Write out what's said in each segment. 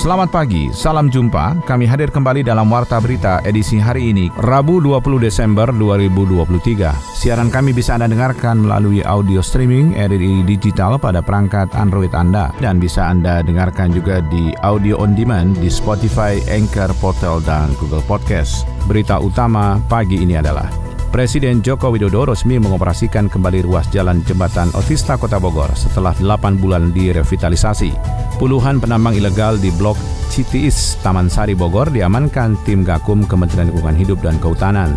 Selamat pagi, salam jumpa. Kami hadir kembali dalam Warta Berita edisi hari ini, Rabu 20 Desember 2023. Siaran kami bisa Anda dengarkan melalui audio streaming RRI Digital pada perangkat Android Anda dan bisa Anda dengarkan juga di audio on demand di Spotify, Anchor, Portal, dan Google Podcast. Berita utama pagi ini adalah Presiden Joko Widodo resmi mengoperasikan kembali ruas jalan jembatan Otista Kota Bogor setelah 8 bulan direvitalisasi. Puluhan penambang ilegal di Blok Citiis, Taman Sari Bogor diamankan tim Gakum Kementerian Lingkungan Hidup dan Kehutanan.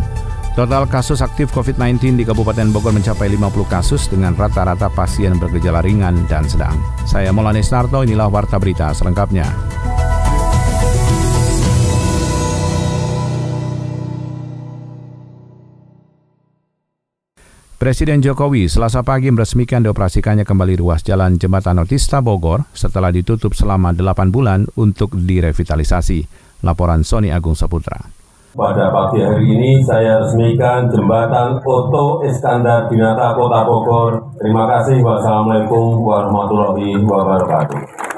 Total kasus aktif COVID-19 di Kabupaten Bogor mencapai 50 kasus dengan rata-rata pasien bergejala ringan dan sedang. Saya Maulana Snarto, inilah Warta Berita selengkapnya. Presiden Jokowi selasa pagi meresmikan dioperasikannya kembali ruas jalan Jembatan Otista Bogor setelah ditutup selama 8 bulan untuk direvitalisasi. Laporan Sony Agung Saputra. Pada pagi hari ini saya resmikan jembatan Oto Iskandar Dinata Kota Bogor. Terima kasih. Wassalamualaikum warahmatullahi wabarakatuh.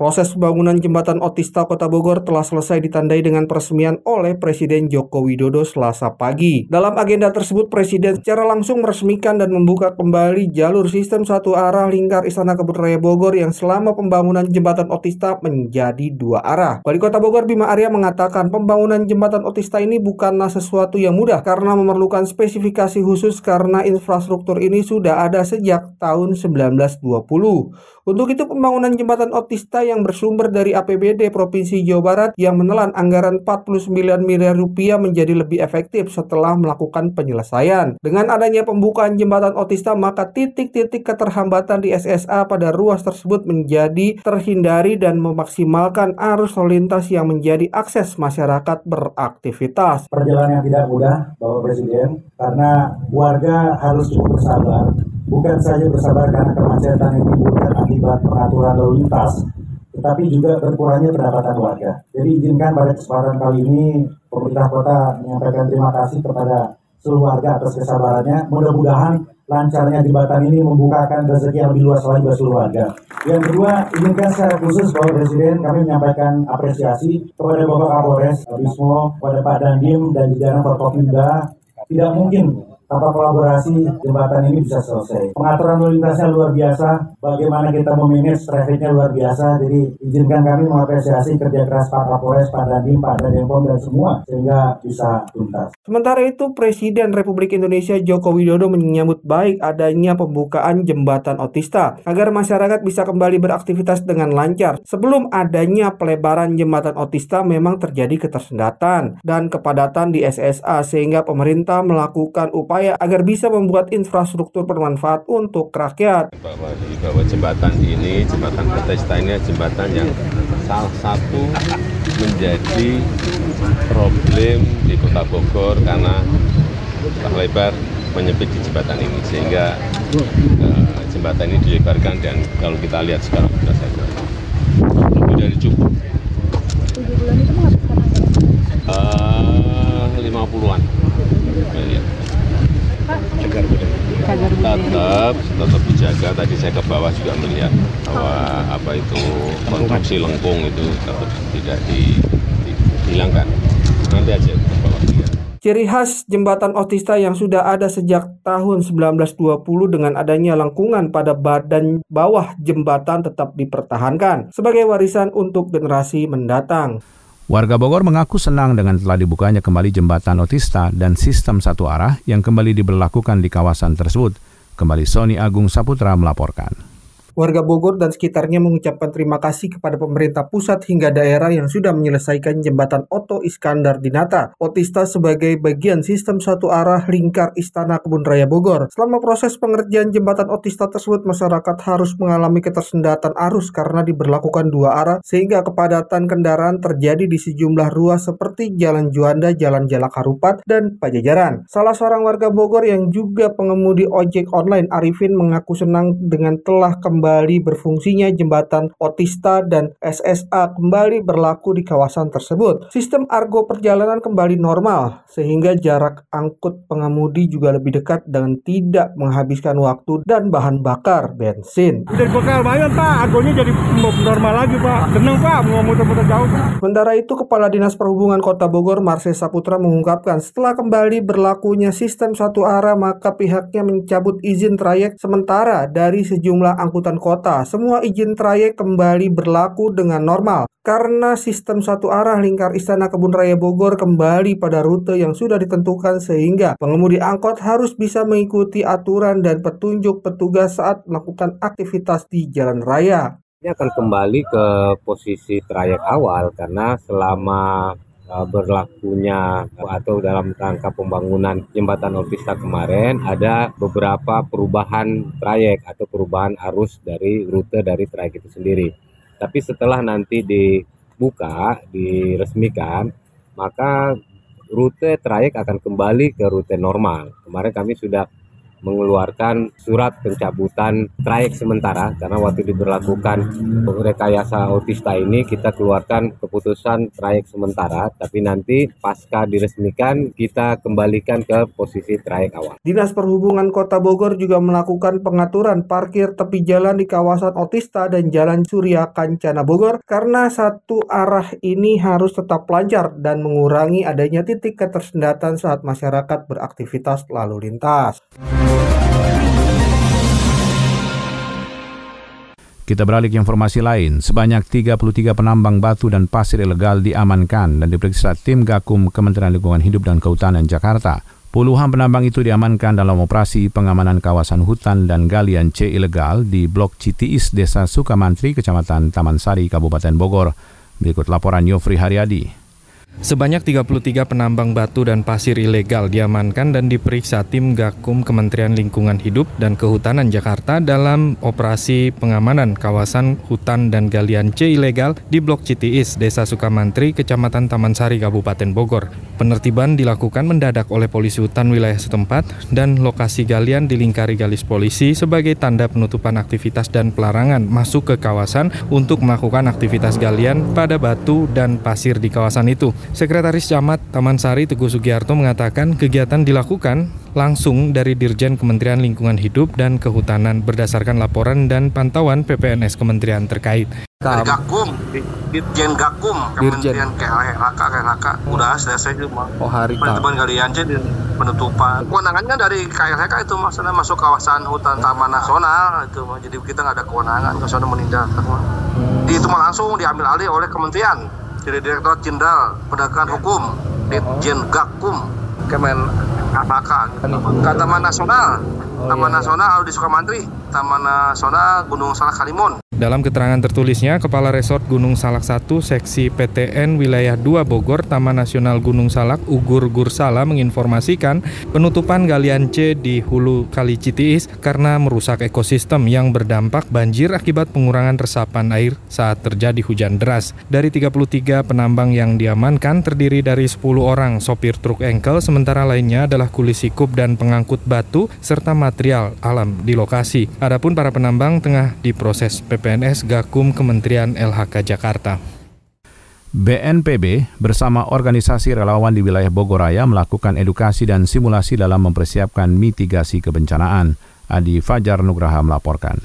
Proses pembangunan jembatan Otista Kota Bogor telah selesai ditandai dengan peresmian oleh Presiden Joko Widodo selasa pagi. Dalam agenda tersebut, Presiden secara langsung meresmikan dan membuka kembali jalur sistem satu arah lingkar Istana Kebun Raya Bogor yang selama pembangunan jembatan Otista menjadi dua arah. Wali Kota Bogor Bima Arya mengatakan pembangunan jembatan Otista ini bukanlah sesuatu yang mudah karena memerlukan spesifikasi khusus karena infrastruktur ini sudah ada sejak tahun 1920. Untuk itu pembangunan jembatan Otista yang bersumber dari APBD Provinsi Jawa Barat yang menelan anggaran 49 miliar rupiah menjadi lebih efektif setelah melakukan penyelesaian. Dengan adanya pembukaan jembatan Otista maka titik-titik keterhambatan di SSA pada ruas tersebut menjadi terhindari dan memaksimalkan arus lalu lintas yang menjadi akses masyarakat beraktivitas. Perjalanan yang tidak mudah Bapak Presiden karena warga harus cukup bersabar bukan saja bersabar karena kemacetan yang timbulkan akibat pengaturan lalu lintas, tetapi juga berkurangnya pendapatan warga. Jadi izinkan pada kesempatan kali ini pemerintah kota menyampaikan terima kasih kepada seluruh warga atas kesabarannya. Mudah-mudahan lancarnya jembatan ini membukakan rezeki yang lebih luas lagi bagi seluruh warga. Yang kedua, izinkan secara khusus Bapak Presiden kami menyampaikan apresiasi kepada Bapak Kapolres, Bismo, kepada Pak Dandim dan jajaran Forkopimda. Tidak mungkin tanpa kolaborasi jembatan ini bisa selesai. Pengaturan lalu lintasnya luar biasa, bagaimana kita memanage trafficnya luar biasa. Jadi izinkan kami mengapresiasi kerja keras Pak Kapolres, Pak Dandim, Pak Dandim dan semua sehingga bisa tuntas. Sementara itu Presiden Republik Indonesia Joko Widodo menyambut baik adanya pembukaan jembatan Otista agar masyarakat bisa kembali beraktivitas dengan lancar. Sebelum adanya pelebaran jembatan Otista memang terjadi ketersendatan dan kepadatan di SSA sehingga pemerintah melakukan upaya upaya agar bisa membuat infrastruktur bermanfaat untuk rakyat. Bahwa, bahwa jembatan ini, jembatan Bethesda ini jembatan yang salah satu menjadi problem di kota Bogor karena tak lebar menyempit di jembatan ini sehingga uh, jembatan ini dilebarkan dan kalau kita lihat sekarang sudah saja lebih dari cukup. Tujuh bulan itu menghabiskan uh, 50-an tetap tetap dijaga. Tadi saya ke bawah juga melihat bahwa apa itu konstruksi lengkung itu tetap tidak dihilangkan. Nanti aja ke bawah. Ciri khas jembatan Otista yang sudah ada sejak tahun 1920 dengan adanya lengkungan pada badan bawah jembatan tetap dipertahankan sebagai warisan untuk generasi mendatang. Warga Bogor mengaku senang dengan telah dibukanya kembali jembatan otista dan sistem satu arah yang kembali diberlakukan di kawasan tersebut. Kembali Sony Agung Saputra melaporkan. Warga Bogor dan sekitarnya mengucapkan terima kasih kepada pemerintah pusat hingga daerah yang sudah menyelesaikan jembatan Oto Iskandar Dinata, Otista sebagai bagian sistem satu arah lingkar Istana Kebun Raya Bogor. Selama proses pengerjaan jembatan Otista tersebut, masyarakat harus mengalami ketersendatan arus karena diberlakukan dua arah sehingga kepadatan kendaraan terjadi di sejumlah ruas seperti Jalan Juanda, Jalan Jalak Harupat, dan Pajajaran. Salah seorang warga Bogor yang juga pengemudi ojek online Arifin mengaku senang dengan telah kembali berfungsinya jembatan Otista dan SSA kembali berlaku di kawasan tersebut. Sistem argo perjalanan kembali normal, sehingga jarak angkut pengemudi juga lebih dekat dan tidak menghabiskan waktu dan bahan bakar bensin. Dari bekal lumayan Pak, argonya jadi normal lagi Pak. Seneng Pak, mau muter-muter jauh Pak. Sementara itu, Kepala Dinas Perhubungan Kota Bogor, Marse Saputra mengungkapkan setelah kembali berlakunya sistem satu arah, maka pihaknya mencabut izin trayek sementara dari sejumlah angkutan kota. Semua izin trayek kembali berlaku dengan normal karena sistem satu arah lingkar Istana Kebun Raya Bogor kembali pada rute yang sudah ditentukan sehingga pengemudi angkot harus bisa mengikuti aturan dan petunjuk petugas saat melakukan aktivitas di jalan raya. Ini akan kembali ke posisi trayek awal karena selama uh, berlakunya atau dalam rangka pembangunan jembatan Otista kemarin ada beberapa perubahan trayek atau perubahan arus dari rute dari trayek itu sendiri. Tapi setelah nanti dibuka, diresmikan, maka rute trayek akan kembali ke rute normal. Kemarin kami sudah mengeluarkan surat pencabutan trayek sementara karena waktu diberlakukan rekayasa otista ini kita keluarkan keputusan trayek sementara tapi nanti pasca diresmikan kita kembalikan ke posisi trayek awal. Dinas Perhubungan Kota Bogor juga melakukan pengaturan parkir tepi jalan di kawasan Otista dan Jalan Surya Kancana Bogor karena satu arah ini harus tetap lancar dan mengurangi adanya titik ketersendatan saat masyarakat beraktivitas lalu lintas. Kita beralih ke informasi lain. Sebanyak 33 penambang batu dan pasir ilegal diamankan dan diperiksa tim Gakum Kementerian Lingkungan Hidup dan Kehutanan Jakarta. Puluhan penambang itu diamankan dalam operasi pengamanan kawasan hutan dan galian C ilegal di Blok Citiis, Desa Sukamantri, Kecamatan Taman Sari, Kabupaten Bogor. Berikut laporan Yofri Haryadi. Sebanyak 33 penambang batu dan pasir ilegal diamankan dan diperiksa tim Gakum Kementerian Lingkungan Hidup dan Kehutanan Jakarta dalam operasi pengamanan kawasan hutan dan galian C ilegal di Blok Citiis, Desa Sukamantri, Kecamatan Taman Sari, Kabupaten Bogor. Penertiban dilakukan mendadak oleh polisi hutan wilayah setempat dan lokasi galian dilingkari garis polisi sebagai tanda penutupan aktivitas dan pelarangan masuk ke kawasan untuk melakukan aktivitas galian pada batu dan pasir di kawasan itu. Sekretaris Camat Taman Sari Teguh Sugiharto mengatakan kegiatan dilakukan langsung dari Dirjen Kementerian Lingkungan Hidup dan Kehutanan berdasarkan laporan dan pantauan PPNS Kementerian terkait. Dari Gakum, Dirjen Gakum, Kementerian KLHK, KLHK, udah selesai itu mah. Oh hari Penutupan galian jadi penutupan. Kewenangannya dari KLHK itu maksudnya masuk kawasan hutan Taman Nasional itu. Jadi kita nggak ada kewenangan ke sana menindak. Di itu langsung diambil alih oleh kementerian dari Direktorat Jenderal Penegakan Hukum Ditjen Gakum Kemen KPK ke Taman Nasional. Taman Nasional di Sukamantri. Taman Nasional Gunung Salak Kalimun Dalam keterangan tertulisnya, Kepala Resort Gunung Salak 1 Seksi PTN Wilayah 2 Bogor Taman Nasional Gunung Salak Ugur Gursala menginformasikan penutupan galian C di hulu Kali Citiis karena merusak ekosistem yang berdampak banjir akibat pengurangan resapan air saat terjadi hujan deras. Dari 33 penambang yang diamankan terdiri dari 10 orang sopir truk engkel sementara lainnya adalah kuli sikup dan pengangkut batu serta material alam di lokasi. Adapun para penambang tengah diproses PP PNS Gakum Kementerian LHK Jakarta. BNPB bersama organisasi relawan di wilayah Bogoraya melakukan edukasi dan simulasi dalam mempersiapkan mitigasi kebencanaan. Adi Fajar Nugraha melaporkan.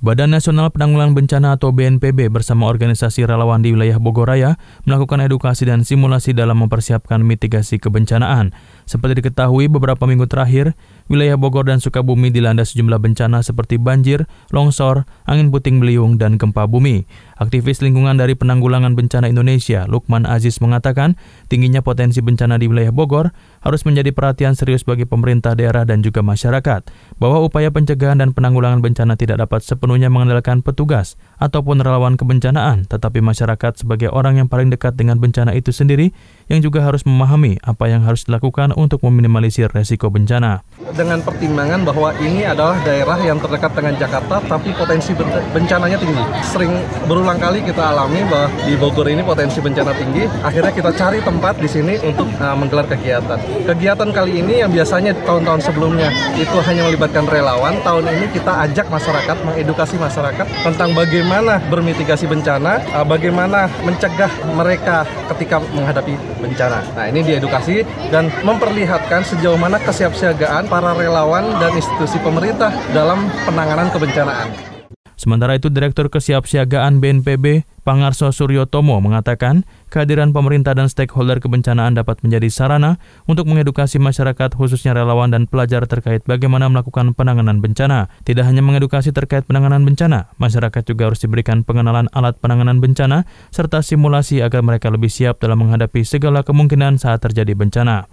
Badan Nasional Penanggulangan Bencana atau BNPB bersama organisasi relawan di wilayah Bogoraya melakukan edukasi dan simulasi dalam mempersiapkan mitigasi kebencanaan. Seperti diketahui beberapa minggu terakhir, wilayah Bogor dan Sukabumi dilanda sejumlah bencana seperti banjir, longsor, angin puting beliung, dan gempa bumi. Aktivis lingkungan dari Penanggulangan Bencana Indonesia, Lukman Aziz mengatakan, tingginya potensi bencana di wilayah Bogor harus menjadi perhatian serius bagi pemerintah daerah dan juga masyarakat, bahwa upaya pencegahan dan penanggulangan bencana tidak dapat sepenuhnya mengandalkan petugas ataupun relawan kebencanaan, tetapi masyarakat sebagai orang yang paling dekat dengan bencana itu sendiri yang juga harus memahami apa yang harus dilakukan untuk meminimalisir resiko bencana. Dengan pertimbangan bahwa ini adalah daerah yang terdekat dengan Jakarta, tapi potensi bencananya tinggi. Sering berulang kali kita alami bahwa di Bogor ini potensi bencana tinggi, akhirnya kita cari tempat di sini untuk uh, menggelar kegiatan. Kegiatan kali ini yang biasanya tahun-tahun sebelumnya itu hanya melibatkan relawan, tahun ini kita ajak masyarakat, mengedukasi masyarakat tentang bagaimana bermitigasi bencana, uh, bagaimana mencegah mereka ketika menghadapi bencana. Nah ini diedukasi dan memperlihatkan sejauh mana kesiapsiagaan para relawan dan institusi pemerintah dalam penanganan kebencanaan. Sementara itu, Direktur Kesiapsiagaan BNPB, Pangarso Suryotomo, mengatakan kehadiran pemerintah dan stakeholder kebencanaan dapat menjadi sarana untuk mengedukasi masyarakat, khususnya relawan dan pelajar terkait bagaimana melakukan penanganan bencana. Tidak hanya mengedukasi terkait penanganan bencana, masyarakat juga harus diberikan pengenalan alat penanganan bencana serta simulasi agar mereka lebih siap dalam menghadapi segala kemungkinan saat terjadi bencana.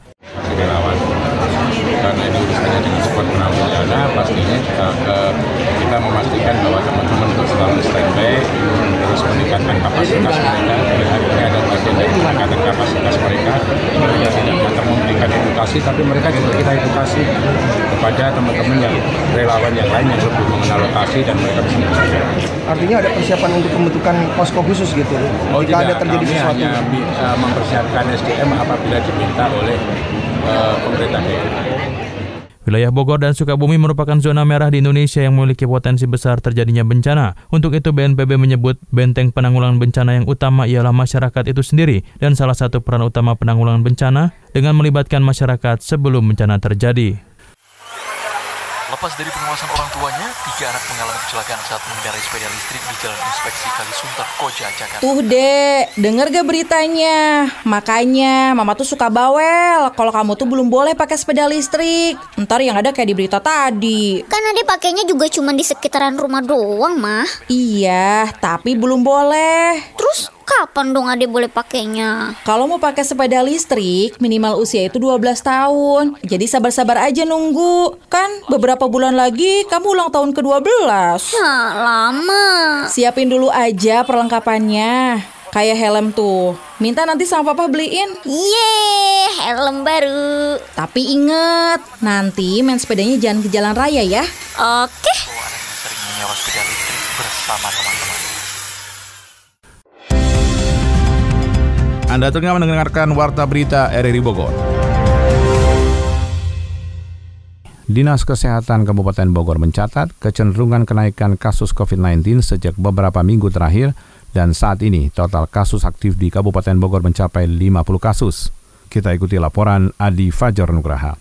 Relawan, selalu standby terus meningkatkan kapasitas mereka hari ini ada bagian dari meningkatkan kapasitas mereka yang tidak hanya memberikan edukasi tapi mereka juga kita edukasi kepada teman-teman yang relawan yang lain yang lebih mengenal lokasi dan mereka bisa bekerja. Artinya ada persiapan untuk pembentukan posko khusus gitu? Oh Jika tidak, ada terjadi kami sesuatu? hanya uh, mempersiapkan SDM apabila diminta oleh uh, pemerintah daerah. Wilayah Bogor dan Sukabumi merupakan zona merah di Indonesia yang memiliki potensi besar terjadinya bencana. Untuk itu BNPB menyebut benteng penanggulangan bencana yang utama ialah masyarakat itu sendiri dan salah satu peran utama penanggulangan bencana dengan melibatkan masyarakat sebelum bencana terjadi. Lepas dari pengawasan orang tuanya, tiga anak mengalami kecelakaan saat mengendarai sepeda listrik di Jalan Inspeksi Kalisunter, Koja, Jakarta. Tuh dek, denger gak beritanya? Makanya mama tuh suka bawel kalau kamu tuh belum boleh pakai sepeda listrik. Ntar yang ada kayak di berita tadi. Kan ade pakainya juga cuma di sekitaran rumah doang, mah. Iya, tapi belum boleh. Terus kapan dong ade boleh pakainya? Kalau mau pakai sepeda listrik, minimal usia itu 12 tahun. Jadi sabar-sabar aja nunggu. Kan beberapa bulan lagi kamu ulang tahun ke-12. Nah, lama. Siapin dulu aja perlengkapannya. Kayak helm tuh. Minta nanti sama papa beliin. Yeay, helm baru. Tapi inget, nanti main sepedanya jangan ke jalan raya ya. Oke. Sering menyewa sepeda listrik bersama teman-teman. Anda tengah mendengarkan Warta Berita RRI Bogor. Dinas Kesehatan Kabupaten Bogor mencatat kecenderungan kenaikan kasus COVID-19 sejak beberapa minggu terakhir dan saat ini total kasus aktif di Kabupaten Bogor mencapai 50 kasus. Kita ikuti laporan Adi Fajar Nugraha.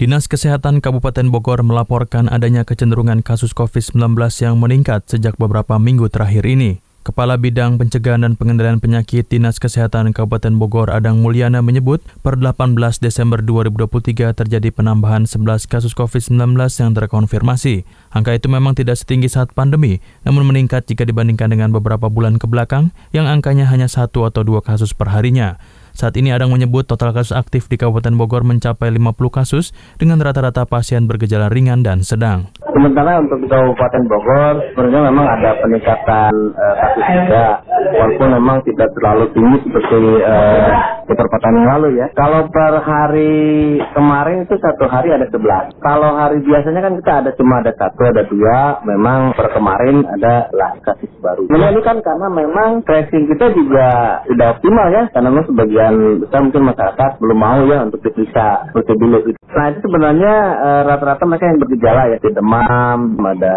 Dinas Kesehatan Kabupaten Bogor melaporkan adanya kecenderungan kasus COVID-19 yang meningkat sejak beberapa minggu terakhir ini. Kepala Bidang Pencegahan dan Pengendalian Penyakit Dinas Kesehatan Kabupaten Bogor Adang Mulyana menyebut per 18 Desember 2023 terjadi penambahan 11 kasus COVID-19 yang terkonfirmasi. Angka itu memang tidak setinggi saat pandemi, namun meningkat jika dibandingkan dengan beberapa bulan ke belakang yang angkanya hanya satu atau dua kasus per harinya. Saat ini Adang menyebut total kasus aktif di Kabupaten Bogor mencapai 50 kasus dengan rata-rata pasien bergejala ringan dan sedang. Sementara untuk Kabupaten Bogor sebenarnya memang ada peningkatan uh, kasus juga, walaupun memang tidak terlalu tinggi seperti uh, beberapa tahun yang lalu ya. Kalau per hari kemarin itu satu hari ada 11. Kalau hari biasanya kan kita ada cuma ada satu ada dua, memang per kemarin ada 11 kasus baru. Nah, ini kan karena memang tracing kita juga tidak optimal ya, karena memang sebagian besar mungkin masyarakat belum mau ya untuk diperiksa dulu. Nah itu sebenarnya rata-rata uh, mereka yang bergejala ya, demam, ada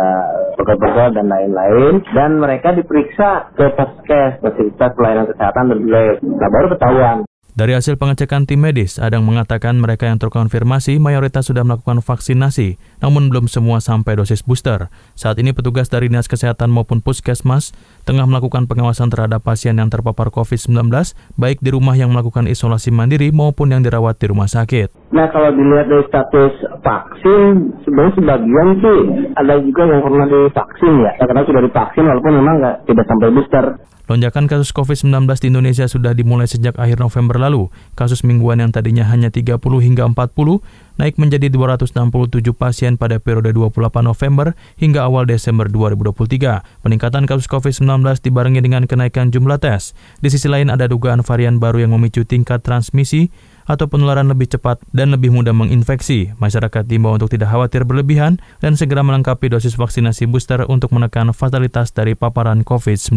pegal-pegal dan lain-lain, dan mereka diperiksa ke Paskes, fasilitas pelayanan kesehatan dan lab. Nah baru ketahuan. Dari hasil pengecekan tim medis, Adang mengatakan mereka yang terkonfirmasi mayoritas sudah melakukan vaksinasi, namun belum semua sampai dosis booster. Saat ini petugas dari Dinas Kesehatan maupun Puskesmas tengah melakukan pengawasan terhadap pasien yang terpapar COVID-19, baik di rumah yang melakukan isolasi mandiri maupun yang dirawat di rumah sakit. Nah kalau dilihat dari status vaksin, sebenarnya sebagian sih ada juga yang pernah divaksin ya. Karena sudah divaksin walaupun memang nggak tidak sampai booster. Lonjakan kasus COVID-19 di Indonesia sudah dimulai sejak akhir November lalu. Kasus mingguan yang tadinya hanya 30 hingga 40 naik menjadi 267 pasien pada periode 28 November hingga awal Desember 2023. Peningkatan kasus COVID-19 dibarengi dengan kenaikan jumlah tes. Di sisi lain ada dugaan varian baru yang memicu tingkat transmisi atau penularan lebih cepat dan lebih mudah menginfeksi. Masyarakat diimbau untuk tidak khawatir berlebihan dan segera melengkapi dosis vaksinasi booster untuk menekan fatalitas dari paparan COVID-19.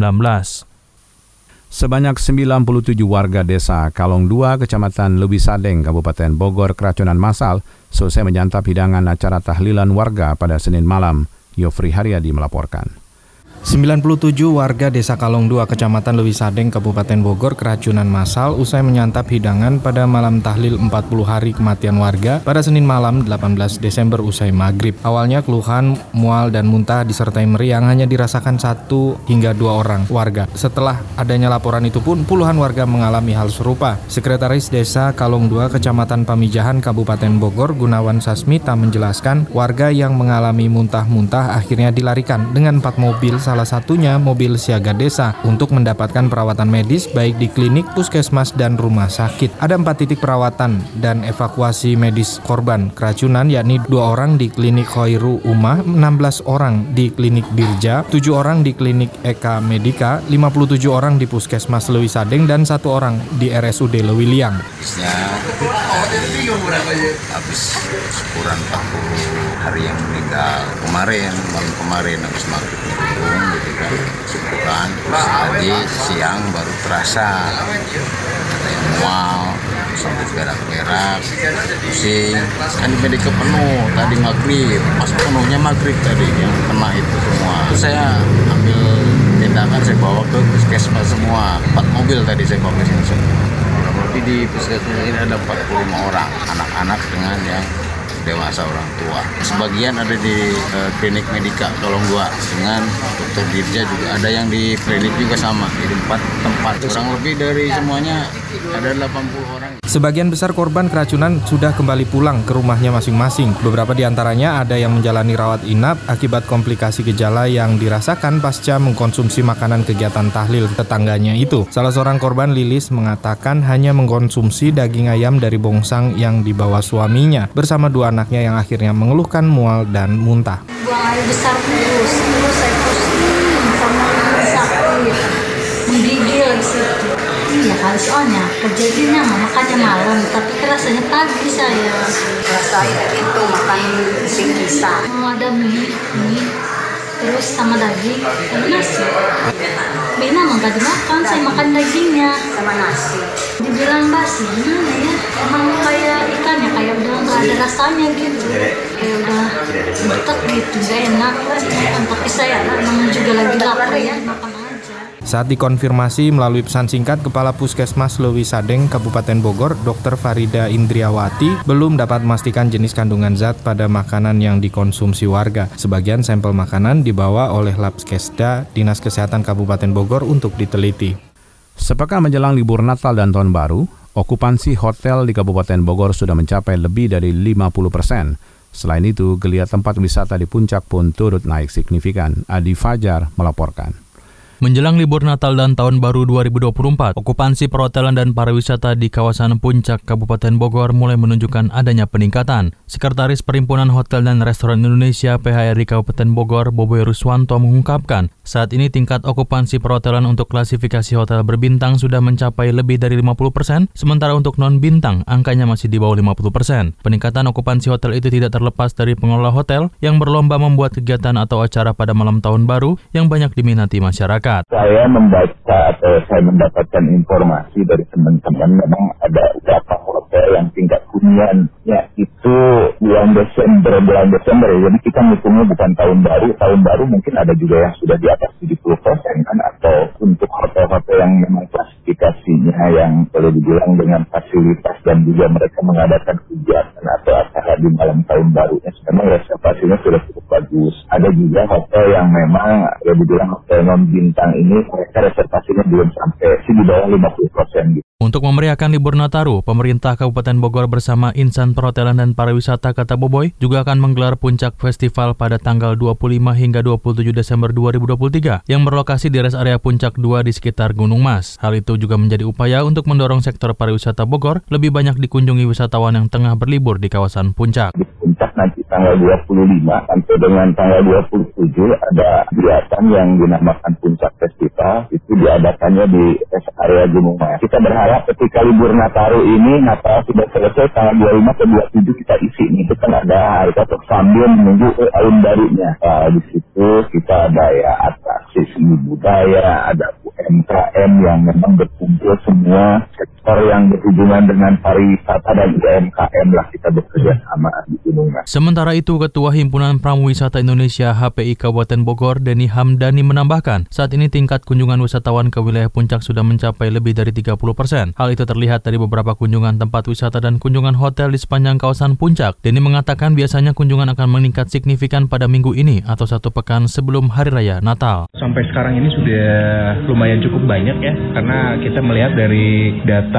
Sebanyak 97 warga desa Kalong 2, Kecamatan Lewi Sadeng, Kabupaten Bogor, keracunan massal selesai menyantap hidangan acara tahlilan warga pada Senin malam. Yofri Haryadi melaporkan. 97 warga Desa Kalong 2, Kecamatan Lewi Sadeng, Kabupaten Bogor keracunan massal usai menyantap hidangan pada malam tahlil 40 hari kematian warga pada Senin malam 18 Desember usai maghrib. Awalnya keluhan, mual, dan muntah disertai meriang hanya dirasakan satu hingga dua orang warga. Setelah adanya laporan itu pun puluhan warga mengalami hal serupa. Sekretaris Desa Kalong 2, Kecamatan Pamijahan, Kabupaten Bogor, Gunawan Sasmita menjelaskan warga yang mengalami muntah-muntah akhirnya dilarikan dengan empat mobil salah satunya mobil siaga desa untuk mendapatkan perawatan medis baik di klinik, puskesmas, dan rumah sakit. Ada empat titik perawatan dan evakuasi medis korban keracunan yakni dua orang di klinik Khairu Umah, 16 orang di klinik Birja, 7 orang di klinik Eka Medika, 57 orang di puskesmas Lewi Sadeng, dan satu orang di RSUD Lewi Liang. habis syukuran 40 hari yang meninggal kemarin malam kemarin habis maghrib gedung gitu kan syukuran tadi siang baru terasa ada yang mual sampai berak berak pusing. Kan di medika penuh tadi maghrib. Pas penuhnya maghrib tadi yang kena itu semua. Saya ambil tindakan saya bawa ke puskesmas semua. Empat mobil tadi saya bawa ke sini semua. Berarti di puskesmas ini ada 45 orang anak-anak dengan yang dewasa orang tua. Sebagian ada di uh, klinik Medika Tolong Dua dengan dokter Dirja juga ada yang di klinik juga sama. Jadi empat tempat. Kurang lebih dari semuanya ada 80 orang. Sebagian besar korban keracunan sudah kembali pulang ke rumahnya masing-masing. Beberapa di antaranya ada yang menjalani rawat inap akibat komplikasi gejala yang dirasakan pasca mengkonsumsi makanan kegiatan tahlil tetangganya itu. Salah seorang korban Lilis mengatakan hanya mengkonsumsi daging ayam dari bongsang yang dibawa suaminya bersama dua anaknya yang akhirnya mengeluhkan mual dan muntah. Buang air besar terus, terus saya pusing sama sakit, menggigil di situ. Iya kali soalnya kejadiannya makannya malam, tapi rasanya pagi saya. Rasa itu makan sing bisa. Mau ada mie, mie, terus sama daging, sama nasi. Bina mah gak dimakan, saya makan dagingnya. Sama nasi. Dibilang basi, gimana ya? Emang kayak ikannya, kayak udah gak ada rasanya gitu. Kayak udah betek gitu, gak enak. Tapi saya emang juga lagi lapar ya, makan aja. Saat dikonfirmasi melalui pesan singkat Kepala Puskesmas Lewi Sadeng, Kabupaten Bogor, Dr. Farida Indriawati belum dapat memastikan jenis kandungan zat pada makanan yang dikonsumsi warga. Sebagian sampel makanan dibawa oleh Labskesda Dinas Kesehatan Kabupaten Bogor untuk diteliti. Sepekan menjelang libur Natal dan Tahun Baru, okupansi hotel di Kabupaten Bogor sudah mencapai lebih dari 50 persen. Selain itu, geliat tempat wisata di puncak pun turut naik signifikan. Adi Fajar melaporkan. Menjelang libur Natal dan Tahun Baru 2024, okupansi perhotelan dan pariwisata di kawasan Puncak Kabupaten Bogor mulai menunjukkan adanya peningkatan. Sekretaris Perhimpunan Hotel dan Restoran Indonesia PHRI Kabupaten Bogor, Boboy Ruswanto mengungkapkan, saat ini tingkat okupansi perhotelan untuk klasifikasi hotel berbintang sudah mencapai lebih dari 50 persen, sementara untuk non-bintang angkanya masih di bawah 50 persen. Peningkatan okupansi hotel itu tidak terlepas dari pengelola hotel yang berlomba membuat kegiatan atau acara pada malam Tahun Baru yang banyak diminati masyarakat. Saya membaca atau saya mendapatkan informasi dari teman-teman memang ada beberapa hotel yang tingkat huniannya itu bulan Desember, bulan Desember ya. Jadi kita ngitungnya bukan tahun baru, tahun baru mungkin ada juga yang sudah di atas 70 persen kan atau untuk hotel-hotel yang memang kelas diversifikasinya yang boleh dibilang dengan fasilitas dan juga mereka mengadakan kegiatan atau acara di malam tahun barunya. Memang reservasinya sudah cukup bagus. Ada juga hotel yang memang boleh dibilang hotel non ini mereka reservasinya belum sampai sih di bawah 50 persen gitu. Untuk memeriahkan libur Nataru, pemerintah Kabupaten Bogor bersama Insan Perhotelan dan Pariwisata Kata Boboy juga akan menggelar puncak festival pada tanggal 25 hingga 27 Desember 2023 yang berlokasi di rest area Puncak 2 di sekitar Gunung Mas. Hal itu juga menjadi upaya untuk mendorong sektor pariwisata Bogor lebih banyak dikunjungi wisatawan yang tengah berlibur di kawasan Puncak. Puncak nanti tanggal 25 sampai dengan tanggal 27 ada kegiatan yang dinamakan Puncak Festival itu diadakannya di rest area Gunung Mas. Kita berharap ketika libur Nataru ini Natal sudah selesai tanggal 25 ke 27 kita isi nih itu kan ada hari untuk sambil menunggu tahun barunya. Nah, di situ kita ada ya atraksi seni budaya ada UMKM yang memang berkumpul semua sektor yang berhubungan dengan pariwisata dan UMKM lah kita bekerja sama di Gunung Mas. Sementara itu Ketua Himpunan Pramuwisata Indonesia HPI Kabupaten Bogor Denny Hamdani menambahkan saat ini tingkat kunjungan wisatawan ke wilayah puncak sudah mencapai lebih dari 30 persen. Hal itu terlihat dari beberapa kunjungan tempat wisata dan kunjungan hotel di sepanjang kawasan puncak. Denny mengatakan biasanya kunjungan akan meningkat signifikan pada minggu ini atau satu pekan sebelum Hari Raya Natal. Sampai sekarang ini sudah lumayan cukup banyak ya, karena kita melihat dari data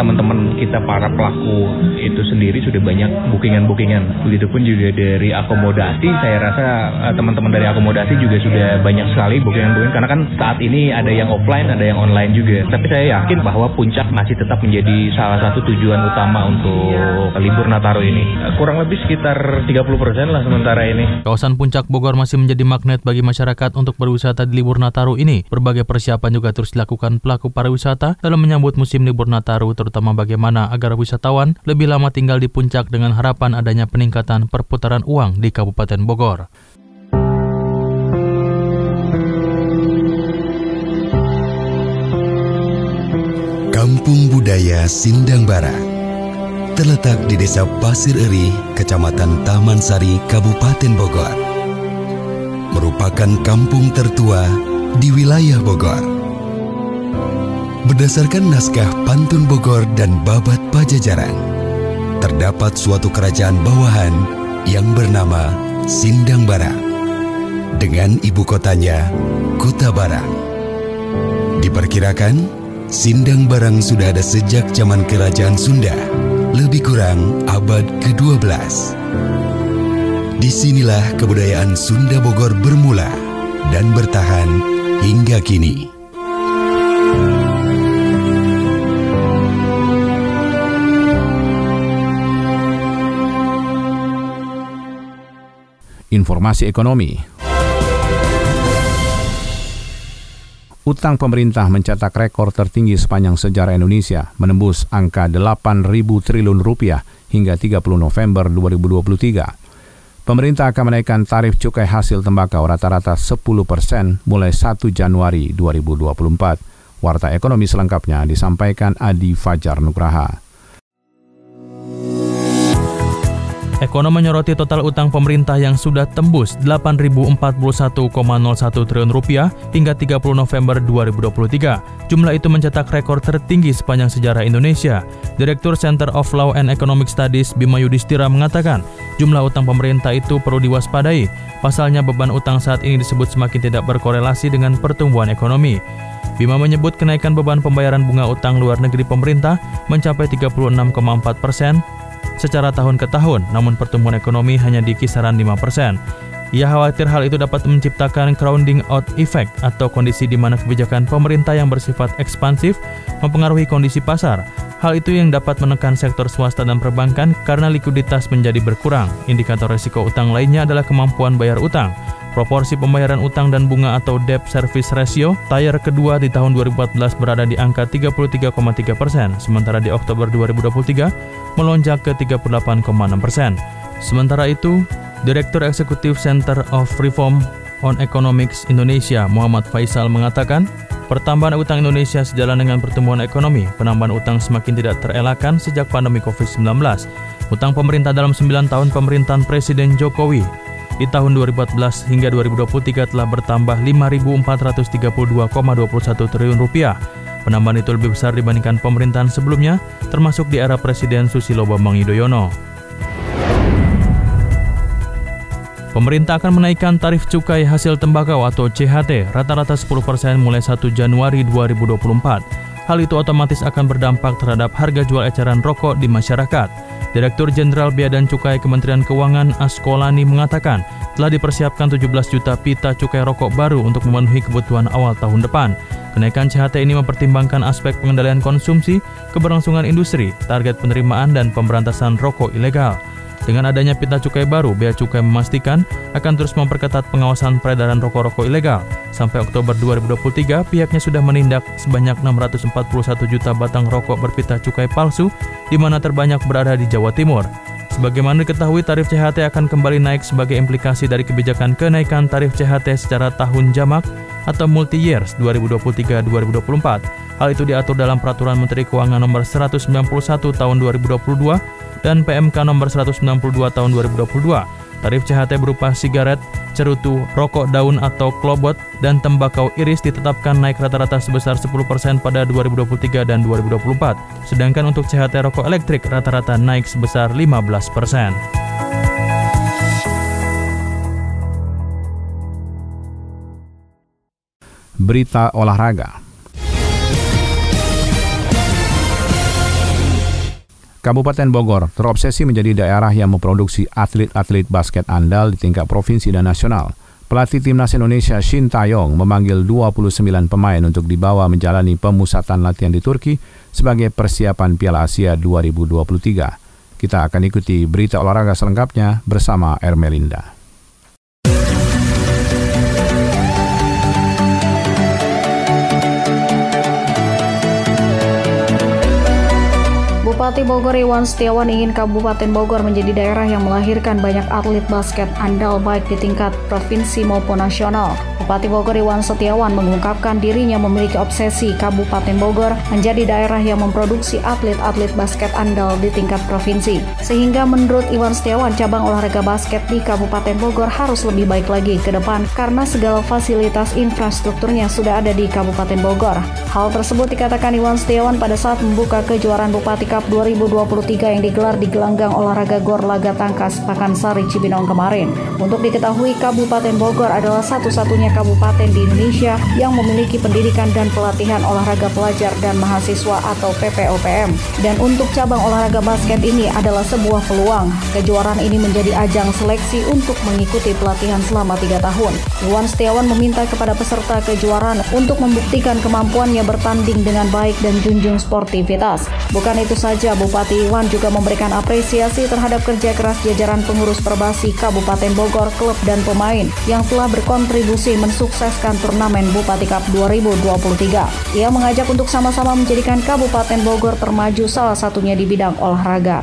teman-teman kita para pelaku itu sendiri sudah banyak bookingan-bookingan. Begitupun juga dari akomodasi, saya rasa eh, teman-teman dari akomodasi juga sudah banyak sekali bookingan-bookingan karena kan saat ini ada yang offline, ada yang online juga. Tapi saya yakin bahwa puncak masih tetap menjadi salah satu tujuan utama untuk libur Nataru ini. Kurang lebih sekitar 30 persen lah sementara ini. Kawasan puncak Bogor masih menjadi magnet bagi masyarakat untuk berwisata di libur Nataru ini. Berbagai persiapan juga terus dilakukan pelaku pariwisata dalam menyambut musim libur Nataru, terutama bagaimana agar wisatawan lebih lama tinggal di puncak dengan harapan adanya peningkatan perputaran uang di Kabupaten Bogor. Kampung Budaya Sindang Barat terletak di Desa Pasir Eri, Kecamatan Taman Sari, Kabupaten Bogor. Merupakan kampung tertua di wilayah Bogor. Berdasarkan naskah Pantun Bogor dan Babat Pajajaran, terdapat suatu kerajaan bawahan yang bernama Sindang Barang dengan ibu kotanya Kota Barang. Diperkirakan Sindang Barang sudah ada sejak zaman kerajaan Sunda, lebih kurang abad ke-12. Di sinilah kebudayaan Sunda Bogor bermula dan bertahan hingga kini. Informasi ekonomi. Utang pemerintah mencetak rekor tertinggi sepanjang sejarah Indonesia, menembus angka 8.000 triliun rupiah hingga 30 November 2023. Pemerintah akan menaikkan tarif cukai hasil tembakau rata-rata 10 persen mulai 1 Januari 2024. Warta ekonomi selengkapnya disampaikan Adi Fajar Nugraha. Ekonom menyoroti total utang pemerintah yang sudah tembus 8.041,01 triliun rupiah hingga 30 November 2023. Jumlah itu mencetak rekor tertinggi sepanjang sejarah Indonesia. Direktur Center of Law and Economic Studies Bima Yudhistira mengatakan, jumlah utang pemerintah itu perlu diwaspadai. Pasalnya beban utang saat ini disebut semakin tidak berkorelasi dengan pertumbuhan ekonomi. Bima menyebut kenaikan beban pembayaran bunga utang luar negeri pemerintah mencapai 36,4 persen secara tahun ke tahun, namun pertumbuhan ekonomi hanya di kisaran 5%. Ia khawatir hal itu dapat menciptakan crowding out effect atau kondisi di mana kebijakan pemerintah yang bersifat ekspansif mempengaruhi kondisi pasar. Hal itu yang dapat menekan sektor swasta dan perbankan karena likuiditas menjadi berkurang. Indikator risiko utang lainnya adalah kemampuan bayar utang. Proporsi pembayaran utang dan bunga atau debt service ratio tier kedua di tahun 2014 berada di angka 33,3 persen, sementara di Oktober 2023 melonjak ke 38,6 persen. Sementara itu, Direktur Eksekutif Center of Reform on Economics Indonesia Muhammad Faisal mengatakan, pertambahan utang Indonesia sejalan dengan pertumbuhan ekonomi, penambahan utang semakin tidak terelakkan sejak pandemi COVID-19. Utang pemerintah dalam 9 tahun pemerintahan Presiden Jokowi di tahun 2014 hingga 2023 telah bertambah 5.432,21 triliun rupiah. Penambahan itu lebih besar dibandingkan pemerintahan sebelumnya, termasuk di era Presiden Susilo Bambang Yudhoyono. Pemerintah akan menaikkan tarif cukai hasil tembakau atau CHT rata-rata 10% mulai 1 Januari 2024. Hal itu otomatis akan berdampak terhadap harga jual eceran rokok di masyarakat. Direktur Jenderal Bea dan Cukai Kementerian Keuangan Askolani mengatakan telah dipersiapkan 17 juta pita cukai rokok baru untuk memenuhi kebutuhan awal tahun depan. Kenaikan CHT ini mempertimbangkan aspek pengendalian konsumsi, keberlangsungan industri, target penerimaan dan pemberantasan rokok ilegal. Dengan adanya pita cukai baru, Bea Cukai memastikan akan terus memperketat pengawasan peredaran rokok-rokok ilegal. Sampai Oktober 2023, pihaknya sudah menindak sebanyak 641 juta batang rokok berpita cukai palsu, di mana terbanyak berada di Jawa Timur. Sebagaimana diketahui, tarif CHT akan kembali naik sebagai implikasi dari kebijakan kenaikan tarif CHT secara tahun jamak atau multi-years 2023-2024. Hal itu diatur dalam Peraturan Menteri Keuangan Nomor 191 Tahun 2022 dan PMK nomor 192 tahun 2022. Tarif CHT berupa sigaret, cerutu, rokok daun atau klobot, dan tembakau iris ditetapkan naik rata-rata sebesar 10% pada 2023 dan 2024. Sedangkan untuk CHT rokok elektrik rata-rata naik sebesar 15%. Berita olahraga. Kabupaten Bogor terobsesi menjadi daerah yang memproduksi atlet-atlet basket andal di tingkat provinsi dan nasional. Pelatih Timnas Indonesia Shin Taeyong memanggil 29 pemain untuk dibawa menjalani pemusatan latihan di Turki sebagai persiapan Piala Asia 2023. Kita akan ikuti berita olahraga selengkapnya bersama Ermelinda. Bupati Bogor Iwan Setiawan ingin Kabupaten Bogor menjadi daerah yang melahirkan banyak atlet basket andal baik di tingkat provinsi maupun nasional. Bupati Bogor Iwan Setiawan mengungkapkan dirinya memiliki obsesi Kabupaten Bogor menjadi daerah yang memproduksi atlet-atlet basket andal di tingkat provinsi. Sehingga menurut Iwan Setiawan cabang olahraga basket di Kabupaten Bogor harus lebih baik lagi ke depan karena segala fasilitas infrastrukturnya sudah ada di Kabupaten Bogor. Hal tersebut dikatakan Iwan Setiawan pada saat membuka kejuaraan Bupati Cup 2023 yang digelar di gelanggang olahraga Gor Laga Tangkas Pakansari Cibinong kemarin. Untuk diketahui Kabupaten Bogor adalah satu-satunya kabupaten di Indonesia yang memiliki pendidikan dan pelatihan olahraga pelajar dan mahasiswa atau PPOPM. Dan untuk cabang olahraga basket ini adalah sebuah peluang. Kejuaraan ini menjadi ajang seleksi untuk mengikuti pelatihan selama tiga tahun. Iwan Setiawan meminta kepada peserta kejuaraan untuk membuktikan kemampuannya bertanding dengan baik dan junjung sportivitas. Bukan itu saja saja, Bupati Iwan juga memberikan apresiasi terhadap kerja keras jajaran pengurus Perbasi Kabupaten Bogor, klub dan pemain yang telah berkontribusi mensukseskan turnamen Bupati Cup 2023. Ia mengajak untuk sama-sama menjadikan Kabupaten Bogor termaju salah satunya di bidang olahraga.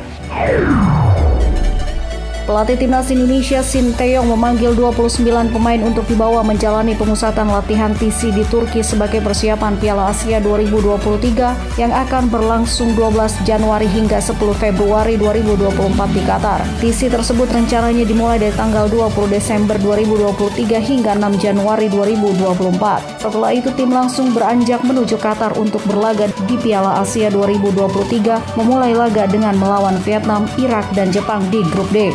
Pelatih Timnas Indonesia Sinteyong memanggil 29 pemain untuk dibawa menjalani pemusatan latihan TC di Turki sebagai persiapan Piala Asia 2023 yang akan berlangsung 12 Januari hingga 10 Februari 2024 di Qatar. TC tersebut rencananya dimulai dari tanggal 20 Desember 2023 hingga 6 Januari 2024. Setelah itu tim langsung beranjak menuju Qatar untuk berlaga di Piala Asia 2023 memulai laga dengan melawan Vietnam, Irak, dan Jepang di grup D.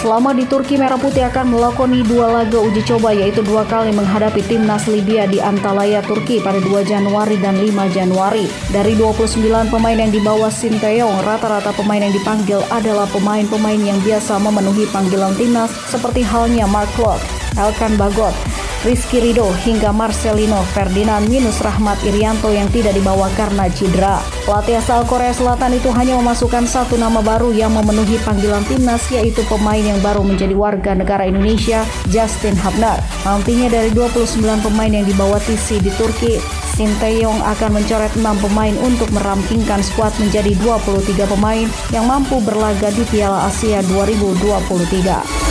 Selama di Turki, Merah Putih akan melakoni dua laga uji coba yaitu dua kali menghadapi timnas Libya di Antalya, Turki pada 2 Januari dan 5 Januari. Dari 29 pemain yang dibawa Sinteyong, rata-rata pemain yang dipanggil adalah pemain-pemain yang biasa memenuhi panggilan timnas seperti halnya Mark Klok, Elkan Bagot, Rizky Rido hingga Marcelino Ferdinand minus Rahmat Irianto yang tidak dibawa karena cedera. Pelatih asal Korea Selatan itu hanya memasukkan satu nama baru yang memenuhi panggilan timnas yaitu pemain yang baru menjadi warga negara Indonesia, Justin Habnar. Nantinya dari 29 pemain yang dibawa TC di Turki, Sinteyong akan mencoret 6 pemain untuk merampingkan skuad menjadi 23 pemain yang mampu berlaga di Piala Asia 2023.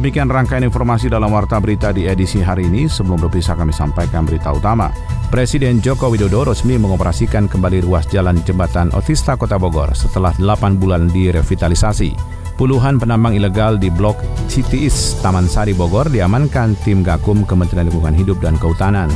Demikian rangkaian informasi dalam Warta Berita di edisi hari ini. Sebelum berpisah kami sampaikan berita utama. Presiden Joko Widodo resmi mengoperasikan kembali ruas jalan jembatan Otista Kota Bogor setelah 8 bulan direvitalisasi. Puluhan penambang ilegal di Blok City Taman Sari, Bogor diamankan tim Gakum Kementerian Lingkungan Hidup dan Kehutanan.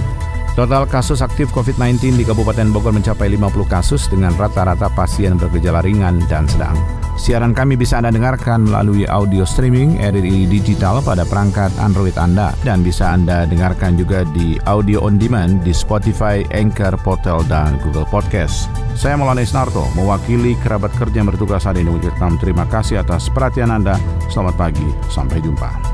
Total kasus aktif COVID-19 di Kabupaten Bogor mencapai 50 kasus dengan rata-rata pasien bergejala ringan dan sedang. Siaran kami bisa Anda dengarkan melalui audio streaming RRI Digital pada perangkat Android Anda dan bisa Anda dengarkan juga di audio on demand di Spotify, Anchor, Portal, dan Google Podcast. Saya Maulana Isnarto, mewakili kerabat kerja yang bertugas hari ini mengucapkan terima kasih atas perhatian Anda. Selamat pagi, sampai jumpa.